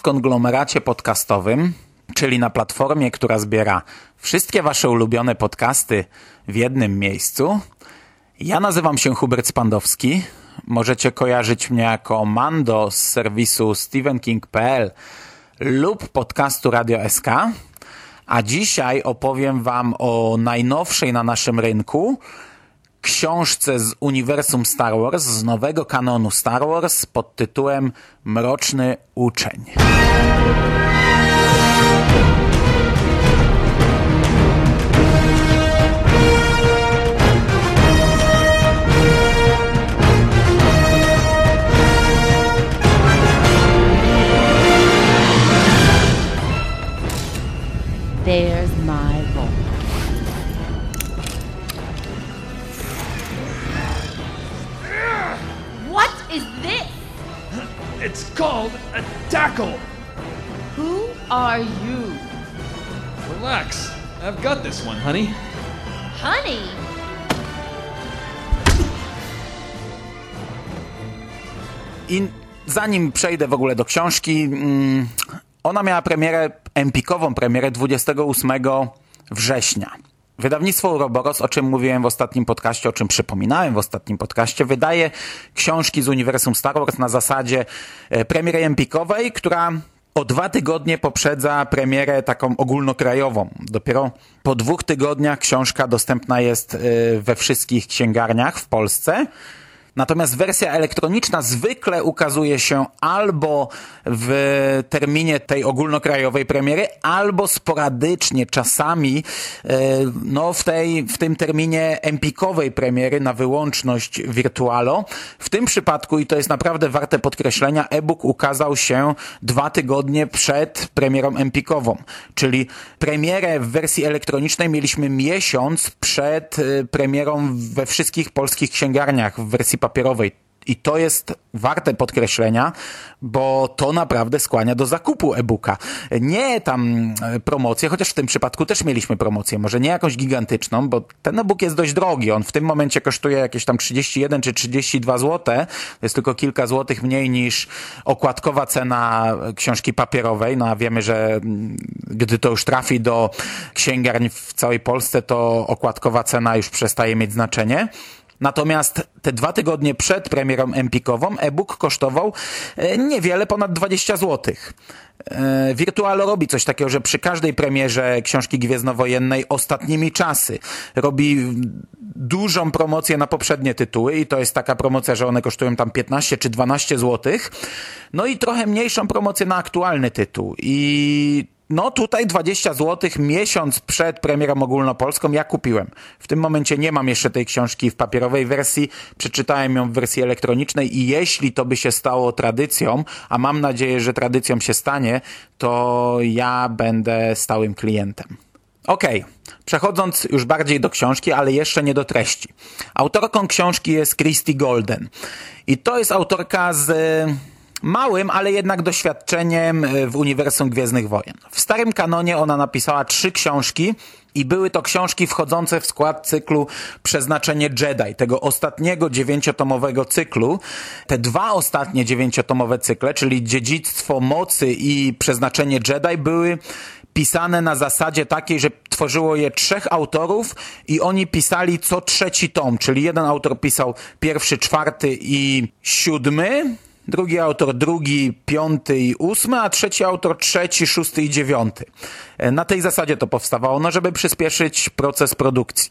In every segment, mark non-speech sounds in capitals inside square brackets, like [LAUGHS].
w konglomeracie podcastowym, czyli na platformie, która zbiera wszystkie Wasze ulubione podcasty w jednym miejscu. Ja nazywam się Hubert Spandowski. Możecie kojarzyć mnie jako Mando z serwisu stevenking.pl lub podcastu Radio SK. A dzisiaj opowiem Wam o najnowszej na naszym rynku książce z uniwersum Star Wars, z nowego kanonu Star Wars pod tytułem Mroczny Uczeń. There's It's called a tackle. Who are you? Relax. I've got this one, honey. Honey? I zanim przejdę w ogóle do książki, mm, ona miała premierę, empikową premierę 28 września. Wydawnictwo Uroboros, o czym mówiłem w ostatnim podcaście, o czym przypominałem w ostatnim podcaście, wydaje książki z uniwersum Star Wars na zasadzie e, premiery empikowej, która o dwa tygodnie poprzedza premierę taką ogólnokrajową. Dopiero po dwóch tygodniach książka dostępna jest e, we wszystkich księgarniach w Polsce. Natomiast wersja elektroniczna zwykle ukazuje się albo w terminie tej ogólnokrajowej premiery, albo sporadycznie, czasami e, no, w, tej, w tym terminie empikowej premiery na wyłączność Virtualo. W tym przypadku, i to jest naprawdę warte podkreślenia, e-book ukazał się dwa tygodnie przed premierą empikową, czyli premierę w wersji elektronicznej mieliśmy miesiąc przed e, premierą we wszystkich polskich księgarniach w wersji papierowej. I to jest warte podkreślenia, bo to naprawdę skłania do zakupu e-booka. Nie tam promocję, chociaż w tym przypadku też mieliśmy promocję, może nie jakąś gigantyczną, bo ten e-book jest dość drogi. On w tym momencie kosztuje jakieś tam 31 czy 32 zł. To jest tylko kilka złotych mniej niż okładkowa cena książki papierowej. No a wiemy, że gdy to już trafi do księgarni w całej Polsce, to okładkowa cena już przestaje mieć znaczenie. Natomiast te dwa tygodnie przed premierą empikową e-book kosztował niewiele ponad 20 zł. Virtualo robi coś takiego, że przy każdej premierze książki gwiezdnowojennej ostatnimi czasy robi dużą promocję na poprzednie tytuły i to jest taka promocja, że one kosztują tam 15 czy 12 zł. No i trochę mniejszą promocję na aktualny tytuł. I no tutaj 20 zł miesiąc przed premierą ogólnopolską ja kupiłem. W tym momencie nie mam jeszcze tej książki w papierowej wersji, przeczytałem ją w wersji elektronicznej i jeśli to by się stało tradycją, a mam nadzieję, że tradycją się stanie, to ja będę stałym klientem. Okej, okay. przechodząc już bardziej do książki, ale jeszcze nie do treści. Autorką książki jest Christy Golden i to jest autorka z małym, ale jednak doświadczeniem e, w uniwersum Gwiezdnych Wojen. W starym kanonie ona napisała trzy książki i były to książki wchodzące w skład cyklu Przeznaczenie Jedi, tego ostatniego dziewięciotomowego cyklu. Te dwa ostatnie dziewięciotomowe cykle, czyli Dziedzictwo Mocy i Przeznaczenie Jedi były pisane na zasadzie takiej, że tworzyło je trzech autorów i oni pisali co trzeci tom, czyli jeden autor pisał pierwszy, czwarty i siódmy, drugi autor drugi, piąty i ósmy, a trzeci autor trzeci, szósty i dziewiąty. Na tej zasadzie to powstawało, no żeby przyspieszyć proces produkcji.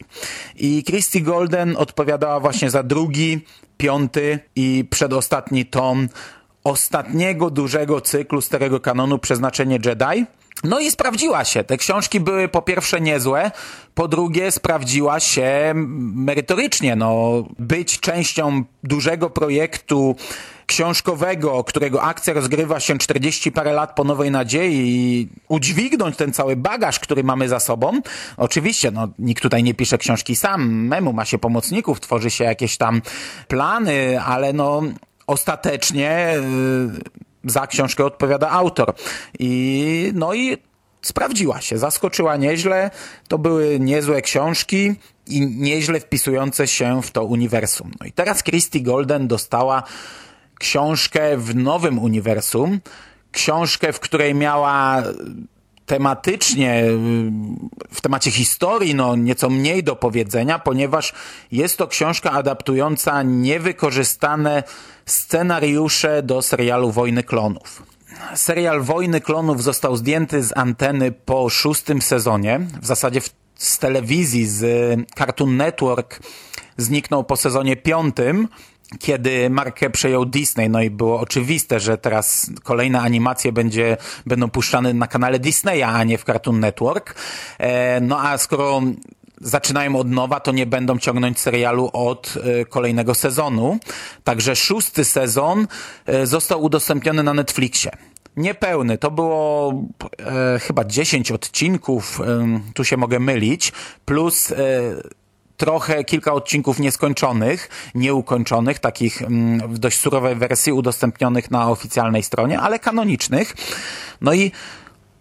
I Christy Golden odpowiadała właśnie za drugi, piąty i przedostatni tom ostatniego dużego cyklu starego kanonu Przeznaczenie Jedi. No i sprawdziła się. Te książki były po pierwsze niezłe, po drugie sprawdziła się merytorycznie. No, być częścią dużego projektu książkowego, którego akcja rozgrywa się 40 parę lat po Nowej Nadziei i udźwignąć ten cały bagaż, który mamy za sobą. Oczywiście, no, nikt tutaj nie pisze książki sam, memu ma się pomocników, tworzy się jakieś tam plany, ale no, ostatecznie yy, za książkę odpowiada autor. I no i sprawdziła się, zaskoczyła nieźle. To były niezłe książki i nieźle wpisujące się w to uniwersum. No i teraz Christy Golden dostała książkę w nowym uniwersum, książkę, w której miała tematycznie, w temacie historii, no nieco mniej do powiedzenia, ponieważ jest to książka adaptująca niewykorzystane scenariusze do serialu Wojny Klonów. Serial Wojny Klonów został zdjęty z anteny po szóstym sezonie. W zasadzie z telewizji, z Cartoon Network zniknął po sezonie piątym, kiedy markę przejął Disney, no i było oczywiste, że teraz kolejne animacje będzie, będą puszczane na kanale Disneya, a nie w Cartoon Network. E, no a skoro zaczynają od nowa, to nie będą ciągnąć serialu od e, kolejnego sezonu. Także szósty sezon e, został udostępniony na Netflixie. Niepełny, to było e, chyba 10 odcinków, tu się mogę mylić, plus trochę kilka odcinków nieskończonych, nieukończonych, takich mm, w dość surowej wersji udostępnionych na oficjalnej stronie, ale kanonicznych. No i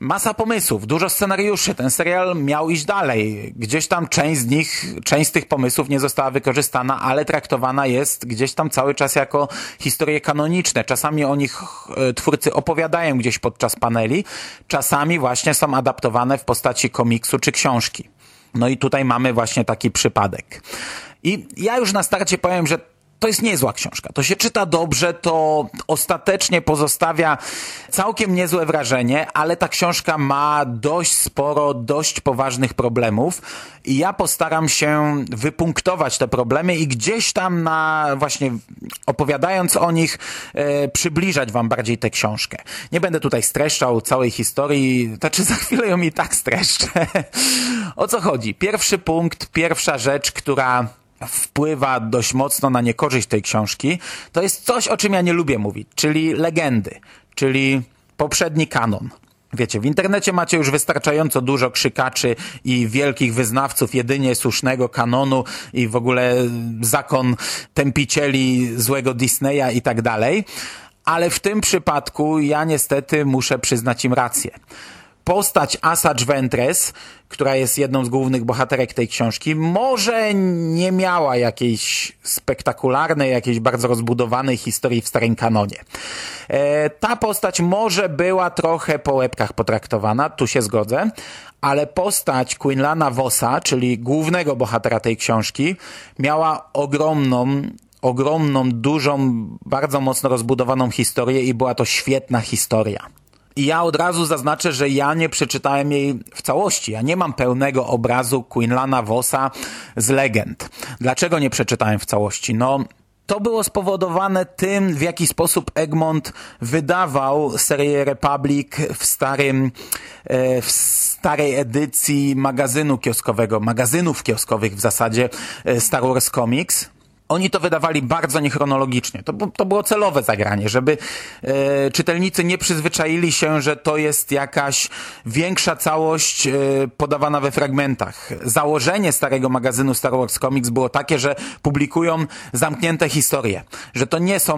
masa pomysłów, dużo scenariuszy. Ten serial miał iść dalej. Gdzieś tam część z nich, część z tych pomysłów nie została wykorzystana, ale traktowana jest gdzieś tam cały czas jako historie kanoniczne. Czasami o nich e, twórcy opowiadają gdzieś podczas paneli, czasami właśnie są adaptowane w postaci komiksu czy książki. No i tutaj mamy właśnie taki przypadek. I ja już na starcie powiem, że to jest niezła książka. To się czyta dobrze, to ostatecznie pozostawia całkiem niezłe wrażenie, ale ta książka ma dość sporo, dość poważnych problemów i ja postaram się wypunktować te problemy i gdzieś tam na właśnie opowiadając o nich e, przybliżać wam bardziej tę książkę. Nie będę tutaj streszczał całej historii, znaczy za chwilę ją i tak streszczę. [LAUGHS] o co chodzi? Pierwszy punkt, pierwsza rzecz, która wpływa dość mocno na niekorzyść tej książki, to jest coś, o czym ja nie lubię mówić, czyli legendy, czyli poprzedni kanon. Wiecie, w internecie macie już wystarczająco dużo krzykaczy i wielkich wyznawców jedynie słusznego kanonu i w ogóle zakon tępicieli złego Disneya i tak dalej, ale w tym przypadku ja niestety muszę przyznać im rację postać Asajj Ventress, która jest jedną z głównych bohaterek tej książki, może nie miała jakiejś spektakularnej, jakiejś bardzo rozbudowanej historii w starym kanonie. E, ta postać może była trochę po łebkach potraktowana, tu się zgodzę, ale postać Quinlana Vossa, czyli głównego bohatera tej książki, miała ogromną ogromną, dużą, bardzo mocno rozbudowaną historię i była to świetna historia. I ja od razu zaznaczę, że ja nie przeczytałem jej w całości. Ja nie mam pełnego obrazu Quinlana Vossa z legend. Dlaczego nie przeczytałem w całości? No, to było spowodowane tym, w jaki sposób Egmont wydawał serię Republic w starym, e, w starej edycji magazynu kioskowego, magazynów kioskowych w zasadzie e, Star Wars Comics. Oni to wydawali bardzo niechronologicznie. To, to było celowe zagranie, żeby e, czytelnicy nie przyzwyczaili się, że to jest jakaś większa całość e, podawana we fragmentach. Założenie starego magazynu Star Wars Comics było takie, że publikują zamknięte historie. Że to nie są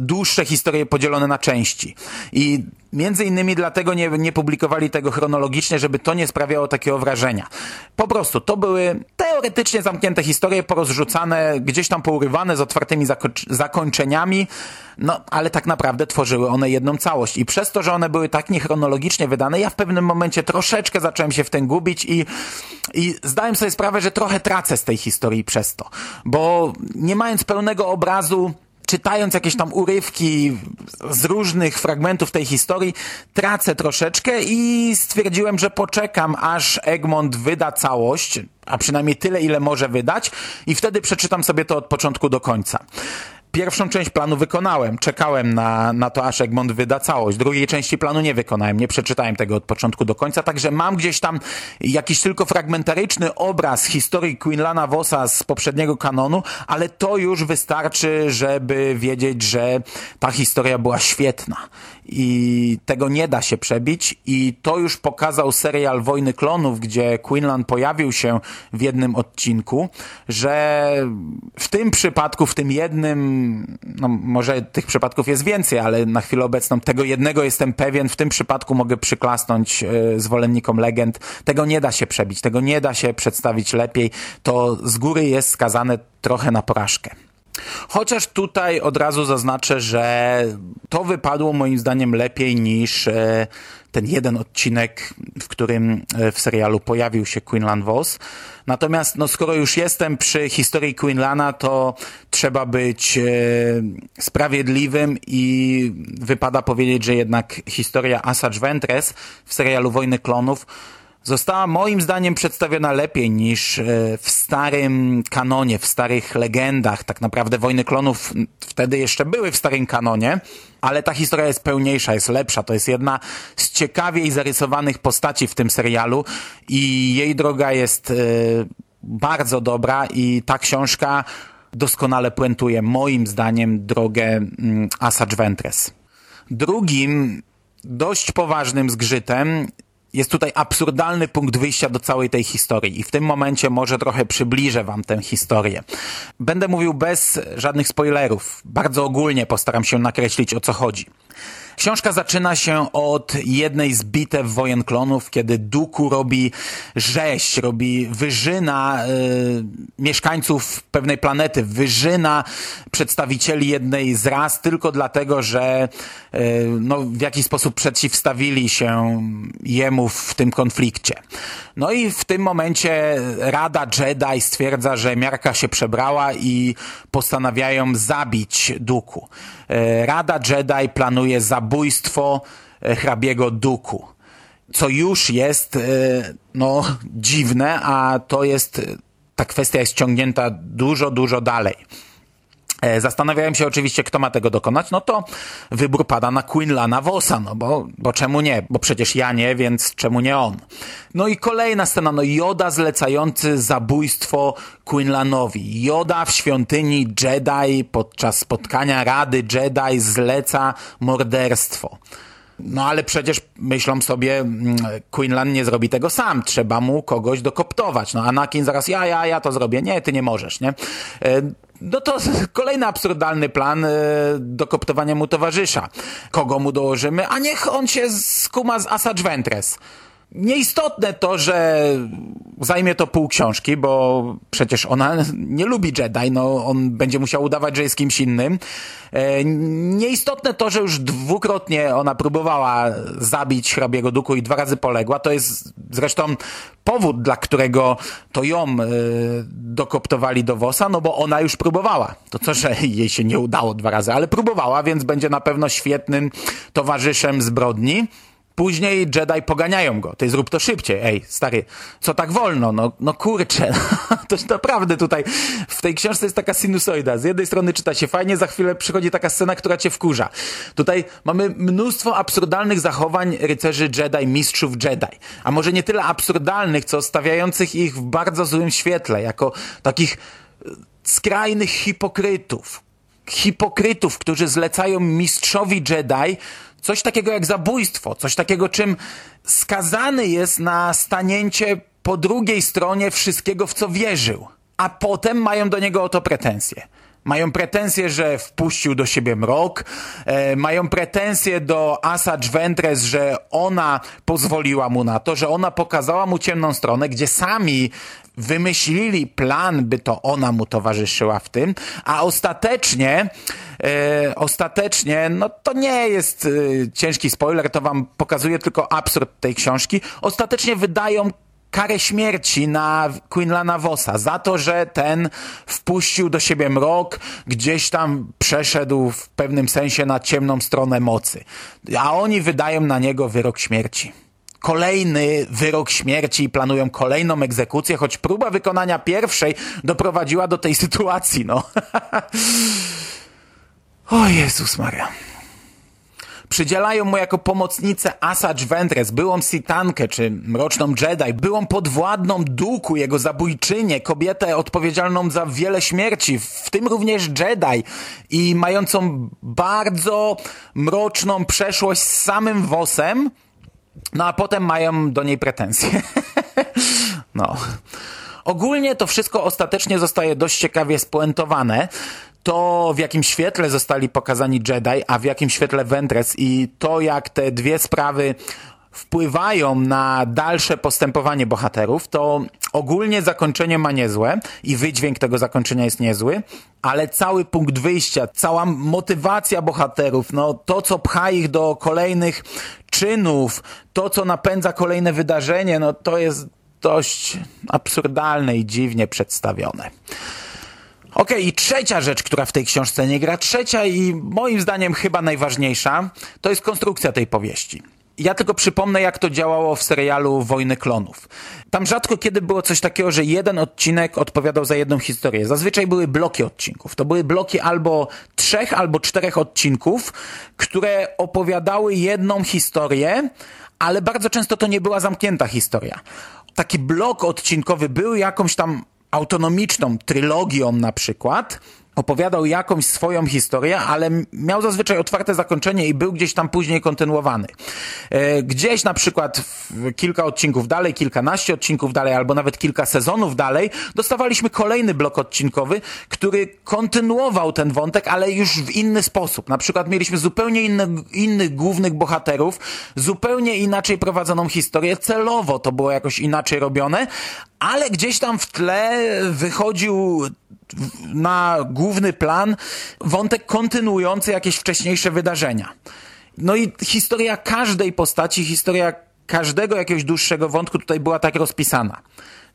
dłuższe historie podzielone na części. I między innymi dlatego nie, nie publikowali tego chronologicznie, żeby to nie sprawiało takiego wrażenia. Po prostu to były teoretycznie zamknięte historie, porozrzucane, gdzieś tam pourywane z otwartymi zako- zakończeniami, no ale tak naprawdę tworzyły one jedną całość. I przez to, że one były tak niechronologicznie wydane, ja w pewnym momencie troszeczkę zacząłem się w tym gubić i, i zdałem sobie sprawę, że trochę tracę z tej historii przez to. Bo nie mając pełnego obrazu, czytając jakieś tam urywki z różnych fragmentów tej historii, tracę troszeczkę i stwierdziłem, że poczekam, aż Egmont wyda całość, a przynajmniej tyle, ile może wydać, i wtedy przeczytam sobie to od początku do końca. Pierwszą część planu wykonałem. Czekałem na, na to, aż Egmont wyda całość. Drugiej części planu nie wykonałem. Nie przeczytałem tego od początku do końca, także mam gdzieś tam jakiś tylko fragmentaryczny obraz historii Quinlana Vossa z poprzedniego kanonu, ale to już wystarczy, żeby wiedzieć, że ta historia była świetna. I tego nie da się przebić. I to już pokazał serial Wojny Klonów, gdzie Quinlan pojawił się w jednym odcinku, że w tym przypadku, w tym jednym no może tych przypadków jest więcej, ale na chwilę obecną tego jednego jestem pewien, w tym przypadku mogę przyklasnąć e, zwolennikom legend. Tego nie da się przebić, tego nie da się przedstawić lepiej. To z góry jest skazane trochę na porażkę. Chociaż tutaj od razu zaznaczę, że to wypadło moim zdaniem lepiej niż e, ten jeden odcinek, w którym e, w serialu pojawił się Quinlan Vos. Natomiast no, skoro już jestem przy historii Quinlana, to trzeba być e, sprawiedliwym i wypada powiedzieć, że jednak historia Asajj Ventress w serialu Wojny Klonów została moim zdaniem przedstawiona lepiej niż e, w starym kanonie, w starych legendach. Tak naprawdę Wojny Klonów wtedy jeszcze były w starym kanonie, ale ta historia jest pełniejsza, jest lepsza. To jest jedna z ciekawiej zarysowanych postaci w tym serialu i jej droga jest e, bardzo dobra i ta książka doskonale puentuje moim zdaniem drogę mm, Asajj Ventress. Drugim dość poważnym zgrzytem jest tutaj absurdalny punkt wyjścia do całej tej historii i w tym momencie może trochę przybliżę wam tę historię. Będę mówił bez żadnych spoilerów. Bardzo ogólnie postaram się nakreślić o co chodzi. Książka zaczyna się od jednej z bitew wojen klonów, kiedy Duku robi rzeź, robi wyżyna y, mieszkańców pewnej planety, wyżyna przedstawicieli jednej z ras tylko dlatego, że y, no, w jakiś sposób przeciwstawili się jemu w tym konflikcie. No i w tym momencie Rada Jedi stwierdza, że miarka się przebrała i postanawiają zabić Duku. Y, Rada Jedi planuje zabójstwo y, hrabiego Duku. Co już jest no, dziwne, a to jest ta kwestia jest ciągnięta dużo, dużo dalej. E, zastanawiałem się oczywiście, kto ma tego dokonać, no to wybór pada na Quinlana Vossa, no bo, bo czemu nie? Bo przecież ja nie, więc czemu nie on? No i kolejna scena, no Joda zlecający zabójstwo Quinlanowi. Joda w świątyni Jedi podczas spotkania Rady Jedi zleca morderstwo. No ale przecież myślą sobie, mm, Quinlan nie zrobi tego sam, trzeba mu kogoś dokoptować. No Anakin zaraz, ja, ja, ja to zrobię. Nie, ty nie możesz, nie? No to [LAUGHS] kolejny absurdalny plan e, dokoptowania mu towarzysza. Kogo mu dołożymy? A niech on się skuma z Asajj Ventress. Nieistotne to, że zajmie to pół książki, bo przecież ona nie lubi Jedi, no on będzie musiał udawać, że jest kimś innym. E, nieistotne to, że już dwukrotnie ona próbowała zabić hrabiego Duku i dwa razy poległa. To jest zresztą powód, dla którego to ją e, dokoptowali do Wosa, no bo ona już próbowała. To co, że jej się nie udało dwa razy, ale próbowała, więc będzie na pewno świetnym towarzyszem zbrodni. Później Jedi poganiają go. Ty zrób to szybciej. Ej, stary, co tak wolno? No, no kurczę. [LAUGHS] to naprawdę tutaj w tej książce jest taka sinusoida. Z jednej strony czyta się fajnie, za chwilę przychodzi taka scena, która cię wkurza. Tutaj mamy mnóstwo absurdalnych zachowań rycerzy Jedi, mistrzów Jedi. A może nie tyle absurdalnych, co stawiających ich w bardzo złym świetle, jako takich e, skrajnych hipokrytów. Hipokrytów, którzy zlecają mistrzowi Jedi coś takiego jak zabójstwo, coś takiego, czym skazany jest na stanięcie po drugiej stronie wszystkiego, w co wierzył, a potem mają do niego o to pretensje. Mają pretensje, że wpuścił do siebie mrok, e, mają pretensje do Asajj Ventress, że ona pozwoliła mu na to, że ona pokazała mu ciemną stronę, gdzie sami wymyślili plan, by to ona mu towarzyszyła w tym, a ostatecznie e, ostatecznie, no to nie jest e, ciężki spoiler, to wam pokazuje tylko absurd tej książki. Ostatecznie wydają karę śmierci na Quinlana Vossa za to, że ten wpuścił do siebie mrok, gdzieś tam przeszedł w pewnym sensie na ciemną stronę mocy. A oni wydają na niego wyrok śmierci. Kolejny wyrok śmierci i planują kolejną egzekucję, choć próba wykonania pierwszej doprowadziła do tej sytuacji, no. [LAUGHS] o Jezus Maria przydzielają mu jako pomocnicę Asajj Ventress, byłą Sitankę czy Mroczną Jedi, byłą podwładną Duku, jego zabójczynię, kobietę odpowiedzialną za wiele śmierci, w tym również Jedi i mającą bardzo mroczną przeszłość z samym Wosem, no a potem mają do niej pretensje. [LAUGHS] no. Ogólnie to wszystko ostatecznie zostaje dość ciekawie spuentowane to w jakim świetle zostali pokazani Jedi, a w jakim świetle Ventress i to jak te dwie sprawy wpływają na dalsze postępowanie bohaterów, to ogólnie zakończenie ma niezłe i wydźwięk tego zakończenia jest niezły, ale cały punkt wyjścia, cała motywacja bohaterów, no to co pcha ich do kolejnych czynów, to co napędza kolejne wydarzenie, no to jest dość absurdalne i dziwnie przedstawione. Okej, okay, i trzecia rzecz, która w tej książce nie gra, trzecia i moim zdaniem chyba najważniejsza, to jest konstrukcja tej powieści. Ja tylko przypomnę, jak to działało w serialu Wojny Klonów. Tam rzadko kiedy było coś takiego, że jeden odcinek odpowiadał za jedną historię. Zazwyczaj były bloki odcinków. To były bloki albo trzech, albo czterech odcinków, które opowiadały jedną historię, ale bardzo często to nie była zamknięta historia. Taki blok odcinkowy był jakąś tam autonomiczną trylogią na przykład, opowiadał jakąś swoją historię, ale miał zazwyczaj otwarte zakończenie i był gdzieś tam później kontynuowany. E, gdzieś na przykład kilka odcinków dalej, kilkanaście odcinków dalej, albo nawet kilka sezonów dalej, dostawaliśmy kolejny blok odcinkowy, który kontynuował ten wątek, ale już w inny sposób. Na przykład mieliśmy zupełnie inny, innych głównych bohaterów, zupełnie inaczej prowadzoną historię, celowo to było jakoś inaczej robione, ale gdzieś tam w tle wychodził na główny plan wątek kontynuujący jakieś wcześniejsze wydarzenia. No i historia każdej postaci, historia każdego jakiegoś dłuższego wątku tutaj była tak rozpisana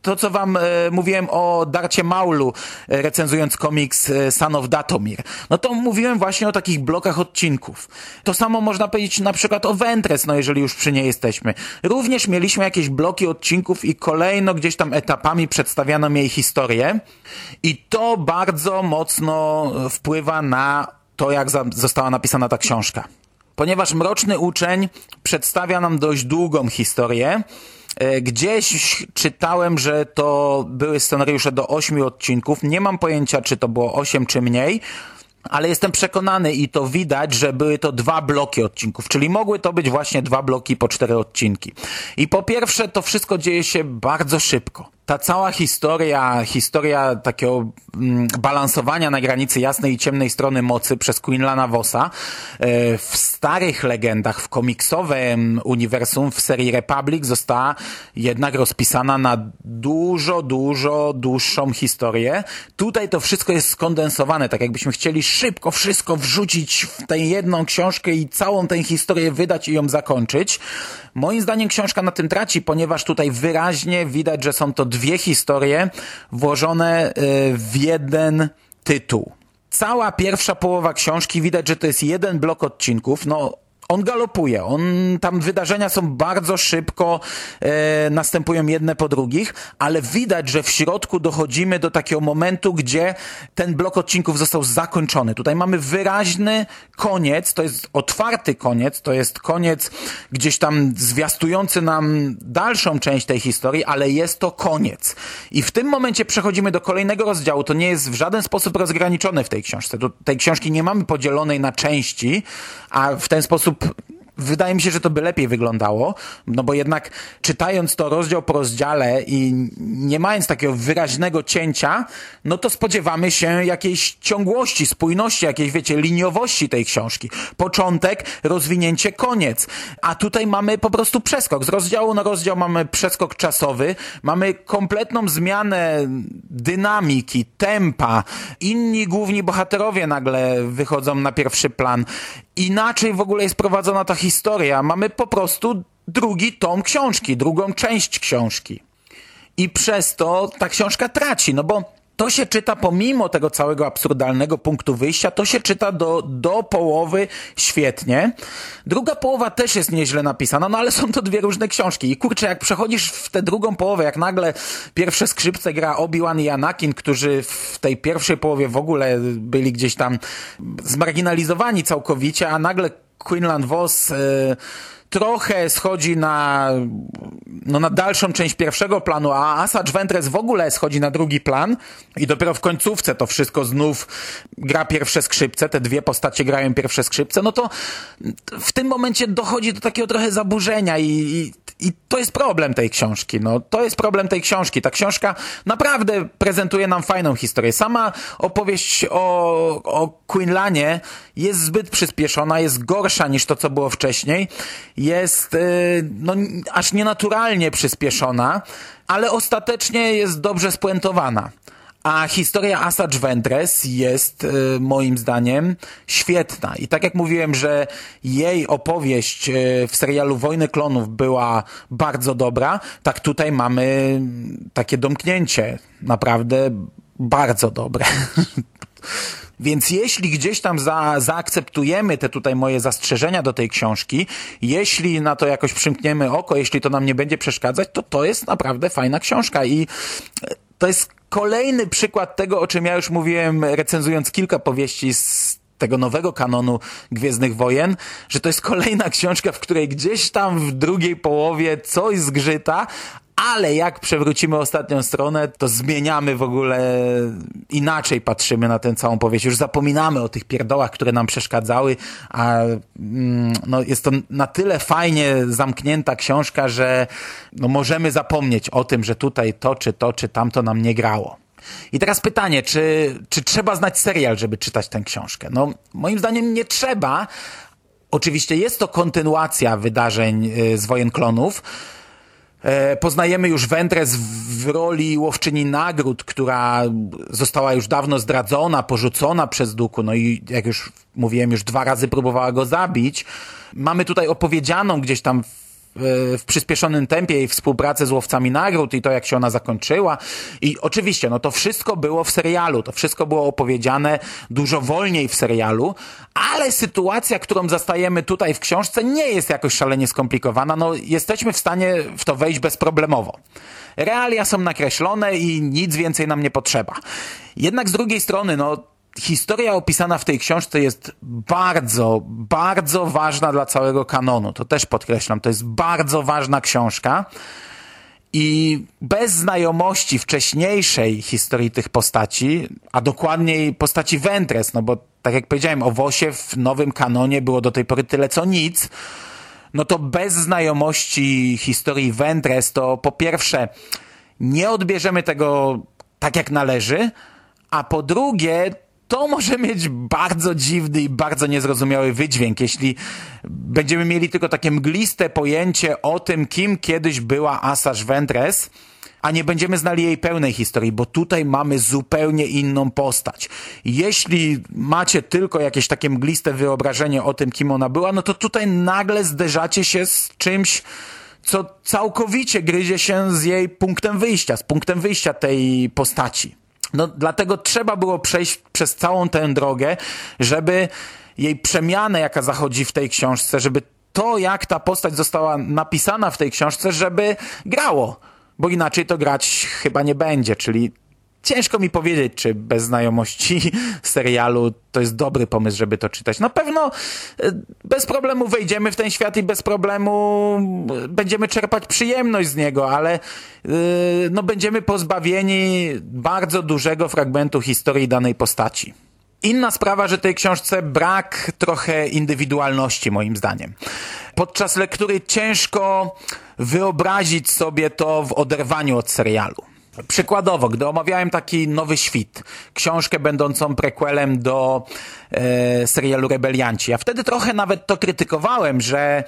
to, co wam e, mówiłem o Darcie Maulu, e, recenzując komiks e, Son of Datomir, no to mówiłem właśnie o takich blokach odcinków. To samo można powiedzieć na przykład o Ventress, no jeżeli już przy niej jesteśmy. Również mieliśmy jakieś bloki odcinków i kolejno gdzieś tam etapami przedstawiano jej historię i to bardzo mocno wpływa na to, jak została napisana ta książka. Ponieważ Mroczny Uczeń przedstawia nam dość długą historię, E, gdzieś czytałem, że to były scenariusze do ośmiu odcinków. Nie mam pojęcia, czy to było osiem, czy mniej ale jestem przekonany i to widać, że były to dwa bloki odcinków, czyli mogły to być właśnie dwa bloki po cztery odcinki. I po pierwsze, to wszystko dzieje się bardzo szybko ta cała historia, historia takiego mm, balansowania na granicy jasnej i ciemnej strony mocy przez Quinlana Vossa e, w starych legendach, w komiksowym uniwersum, w serii Republic została jednak rozpisana na dużo, dużo dłuższą historię. Tutaj to wszystko jest skondensowane, tak jakbyśmy chcieli szybko wszystko wrzucić w tę jedną książkę i całą tę historię wydać i ją zakończyć. Moim zdaniem książka na tym traci, ponieważ tutaj wyraźnie widać, że są to dwie historie włożone y, w jeden tytuł. Cała pierwsza połowa książki widać, że to jest jeden blok odcinków. No, on galopuje, on, tam wydarzenia są bardzo szybko, e, następują jedne po drugich, ale widać, że w środku dochodzimy do takiego momentu, gdzie ten blok odcinków został zakończony. Tutaj mamy wyraźny koniec, to jest otwarty koniec, to jest koniec gdzieś tam zwiastujący nam dalszą część tej historii, ale jest to koniec. I w tym momencie przechodzimy do kolejnego rozdziału. To nie jest w żaden sposób rozgraniczone w tej książce. Do tej książki nie mamy podzielonej na części, a w ten sposób wydaje mi się, że to by lepiej wyglądało, no bo jednak czytając to rozdział po rozdziale i nie mając takiego wyraźnego cięcia, no to spodziewamy się jakiejś ciągłości, spójności, jakiejś, wiecie, liniowości tej książki. Początek, rozwinięcie, koniec. A tutaj mamy po prostu przeskok. Z rozdziału na rozdział mamy przeskok czasowy, mamy kompletną zmianę dynamiki, tempa. Inni główni bohaterowie nagle wychodzą na pierwszy plan. Inaczej w ogóle jest prowadzona ta historia. Mamy po prostu drugi tom książki, drugą część książki. I przez to ta książka traci, no bo to się czyta pomimo tego całego absurdalnego punktu wyjścia, to się czyta do, do połowy świetnie. Druga połowa też jest nieźle napisana, no ale są to dwie różne książki. I kurczę, jak przechodzisz w tę drugą połowę, jak nagle pierwsze skrzypce gra Obi-Wan i Anakin, którzy w tej pierwszej połowie w ogóle byli gdzieś tam zmarginalizowani całkowicie, a nagle Quinlan Vos... Yy, trochę schodzi na, no na dalszą część pierwszego planu, a Asacz Ventres w ogóle schodzi na drugi plan i dopiero w końcówce to wszystko znów gra pierwsze skrzypce, te dwie postacie grają pierwsze skrzypce, no to w tym momencie dochodzi do takiego trochę zaburzenia i, i, i to jest problem tej książki. No, to jest problem tej książki. Ta książka naprawdę prezentuje nam fajną historię. Sama opowieść o, o Quinlanie jest zbyt przyspieszona, jest gorsza niż to, co było wcześniej jest y, no, aż nienaturalnie przyspieszona, ale ostatecznie jest dobrze spuentowana. A historia Asajj Ventress jest y, moim zdaniem świetna. I tak jak mówiłem, że jej opowieść y, w serialu Wojny Klonów była bardzo dobra, tak tutaj mamy takie domknięcie. Naprawdę bardzo dobre. [LAUGHS] Więc jeśli gdzieś tam za, zaakceptujemy te tutaj moje zastrzeżenia do tej książki, jeśli na to jakoś przymkniemy oko, jeśli to nam nie będzie przeszkadzać, to to jest naprawdę fajna książka. I to jest kolejny przykład tego, o czym ja już mówiłem, recenzując kilka powieści z tego nowego kanonu Gwiezdnych Wojen, że to jest kolejna książka, w której gdzieś tam w drugiej połowie coś zgrzyta, ale jak przewrócimy ostatnią stronę, to zmieniamy w ogóle, inaczej patrzymy na tę całą powieść. Już zapominamy o tych pierdołach, które nam przeszkadzały, a mm, no, jest to na tyle fajnie zamknięta książka, że no, możemy zapomnieć o tym, że tutaj to, czy to, czy tamto nam nie grało. I teraz pytanie, czy, czy trzeba znać serial, żeby czytać tę książkę? No, moim zdaniem nie trzeba. Oczywiście jest to kontynuacja wydarzeń y, z Wojen Klonów, poznajemy już Wędrez w roli łowczyni nagród, która została już dawno zdradzona, porzucona przez Duku, no i jak już mówiłem, już dwa razy próbowała go zabić. Mamy tutaj opowiedzianą gdzieś tam w przyspieszonym tempie jej współpracę z łowcami nagród i to, jak się ona zakończyła. I oczywiście, no to wszystko było w serialu, to wszystko było opowiedziane dużo wolniej w serialu, ale sytuacja, którą zastajemy tutaj w książce nie jest jakoś szalenie skomplikowana, no jesteśmy w stanie w to wejść bezproblemowo. Realia są nakreślone i nic więcej nam nie potrzeba. Jednak z drugiej strony, no historia opisana w tej książce jest bardzo, bardzo ważna dla całego kanonu. To też podkreślam, to jest bardzo ważna książka. I bez znajomości wcześniejszej historii tych postaci, a dokładniej postaci Ventres, no bo tak jak powiedziałem, o Wosie w nowym kanonie było do tej pory tyle co nic, no to bez znajomości historii Ventres to po pierwsze nie odbierzemy tego tak jak należy, a po drugie to może mieć bardzo dziwny i bardzo niezrozumiały wydźwięk, jeśli będziemy mieli tylko takie mgliste pojęcie o tym, kim kiedyś była Asajj Ventress, a nie będziemy znali jej pełnej historii, bo tutaj mamy zupełnie inną postać. Jeśli macie tylko jakieś takie mgliste wyobrażenie o tym, kim ona była, no to tutaj nagle zderzacie się z czymś, co całkowicie gryzie się z jej punktem wyjścia, z punktem wyjścia tej postaci. No, dlatego trzeba było przejść przez całą tę drogę, żeby jej przemianę, jaka zachodzi w tej książce, żeby to, jak ta postać została napisana w tej książce, żeby grało. Bo inaczej to grać chyba nie będzie, czyli Ciężko mi powiedzieć, czy bez znajomości [LAUGHS] serialu to jest dobry pomysł, żeby to czytać. Na pewno e, bez problemu wejdziemy w ten świat i bez problemu będziemy czerpać przyjemność z niego, ale e, no, będziemy pozbawieni bardzo dużego fragmentu historii danej postaci. Inna sprawa, że tej książce brak trochę indywidualności, moim zdaniem. Podczas lektury ciężko wyobrazić sobie to w oderwaniu od serialu. Przykładowo, gdy omawiałem taki Nowy Świt, książkę będącą prequelem do e, serialu Rebelianci, ja wtedy trochę nawet to krytykowałem, że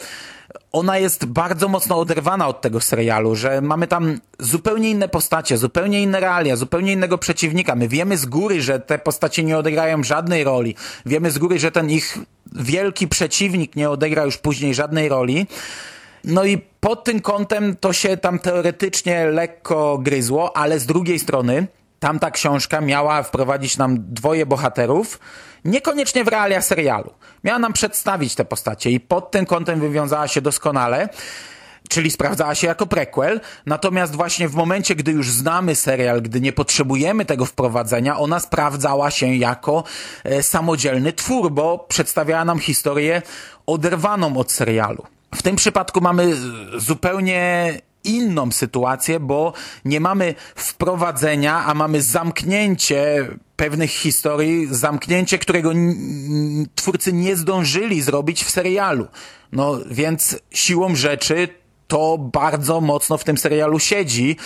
ona jest bardzo mocno oderwana od tego serialu, że mamy tam zupełnie inne postacie, zupełnie inne realia, zupełnie innego przeciwnika. My wiemy z góry, że te postacie nie odegrają żadnej roli. Wiemy z góry, że ten ich wielki przeciwnik nie odegra już później żadnej roli. No i pod tym kątem to się tam teoretycznie lekko gryzło, ale z drugiej strony tamta książka miała wprowadzić nam dwoje bohaterów, niekoniecznie w realia serialu. Miała nam przedstawić te postacie i pod tym kątem wywiązała się doskonale czyli sprawdzała się jako prequel, natomiast właśnie w momencie, gdy już znamy serial, gdy nie potrzebujemy tego wprowadzenia, ona sprawdzała się jako e, samodzielny twór, bo przedstawiała nam historię oderwaną od serialu. W tym przypadku mamy zupełnie inną sytuację, bo nie mamy wprowadzenia, a mamy zamknięcie pewnych historii, zamknięcie, którego twórcy nie zdążyli zrobić w serialu. No więc siłą rzeczy to bardzo mocno w tym serialu siedzi.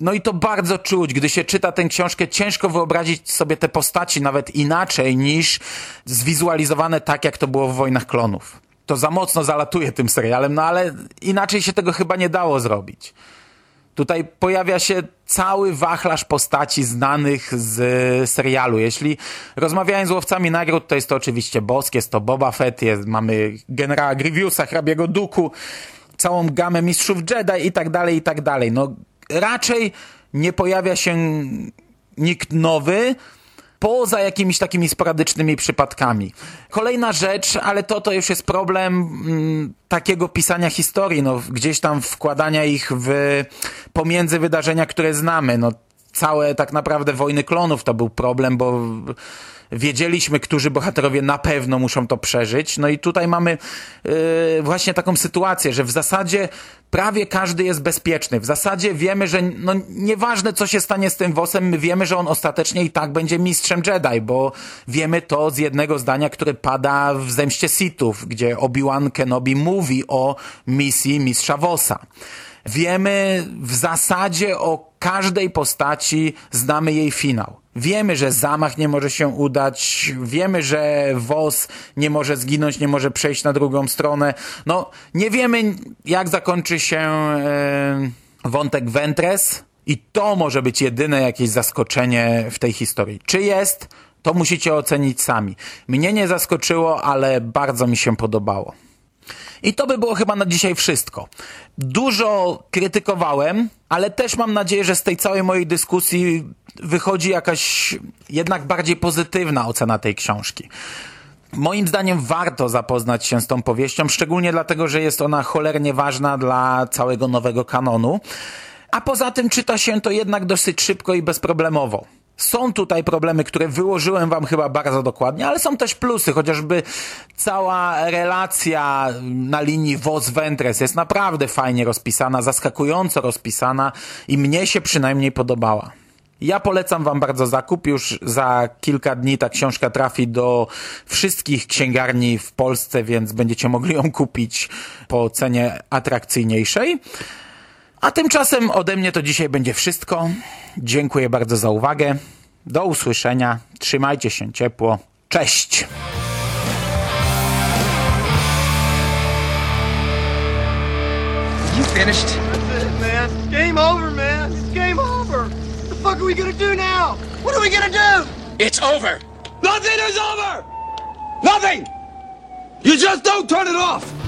No i to bardzo czuć, gdy się czyta tę książkę, ciężko wyobrazić sobie te postaci nawet inaczej niż zwizualizowane tak, jak to było w Wojnach Klonów to za mocno zalatuje tym serialem, no ale inaczej się tego chyba nie dało zrobić. Tutaj pojawia się cały wachlarz postaci znanych z serialu. Jeśli rozmawiając z łowcami nagród, to jest to oczywiście Bosk, jest to Boba Fett, jest, mamy generała Grievousa, hrabiego Duku, całą gamę mistrzów Jedi i tak dalej, i tak dalej. No raczej nie pojawia się nikt nowy, poza jakimiś takimi sporadycznymi przypadkami. Kolejna rzecz, ale to, to już jest problem mm, takiego pisania historii, no, gdzieś tam wkładania ich w pomiędzy wydarzenia, które znamy. No, całe tak naprawdę wojny klonów to był problem, bo wiedzieliśmy, którzy bohaterowie na pewno muszą to przeżyć. No i tutaj mamy yy, właśnie taką sytuację, że w zasadzie prawie każdy jest bezpieczny. W zasadzie wiemy, że no, nieważne co się stanie z tym wosem, my wiemy, że on ostatecznie i tak będzie mistrzem Jedi, bo wiemy to z jednego zdania, które pada w Zemście Sithów, gdzie Obi-Wan Kenobi mówi o misji mistrza Wosa. Wiemy w zasadzie o każdej postaci, znamy jej finał. Wiemy, że zamach nie może się udać, wiemy, że Wos nie może zginąć, nie może przejść na drugą stronę. No, nie wiemy, jak zakończy się e, wątek Ventres i to może być jedyne jakieś zaskoczenie w tej historii. Czy jest, to musicie ocenić sami. Mnie nie zaskoczyło, ale bardzo mi się podobało. I to by było chyba na dzisiaj wszystko. Dużo krytykowałem, ale też mam nadzieję, że z tej całej mojej dyskusji wychodzi jakaś jednak bardziej pozytywna ocena tej książki. Moim zdaniem warto zapoznać się z tą powieścią, szczególnie dlatego, że jest ona cholernie ważna dla całego nowego kanonu. A poza tym czyta się to jednak dosyć szybko i bezproblemowo. Są tutaj problemy, które wyłożyłem wam chyba bardzo dokładnie, ale są też plusy, chociażby cała relacja na linii Vos-Ventres jest naprawdę fajnie rozpisana, zaskakująco rozpisana i mnie się przynajmniej podobała. Ja polecam Wam bardzo zakup. Już za kilka dni ta książka trafi do wszystkich księgarni w Polsce, więc będziecie mogli ją kupić po cenie atrakcyjniejszej. A tymczasem ode mnie to dzisiaj będzie wszystko. Dziękuję bardzo za uwagę. Do usłyszenia. Trzymajcie się ciepło. Cześć! You finished? That's it, man. Game over, man. It's game over. What the fuck are we gonna do now? What are we gonna do? It's over. Nothing is over! Nothing! You just don't turn it off!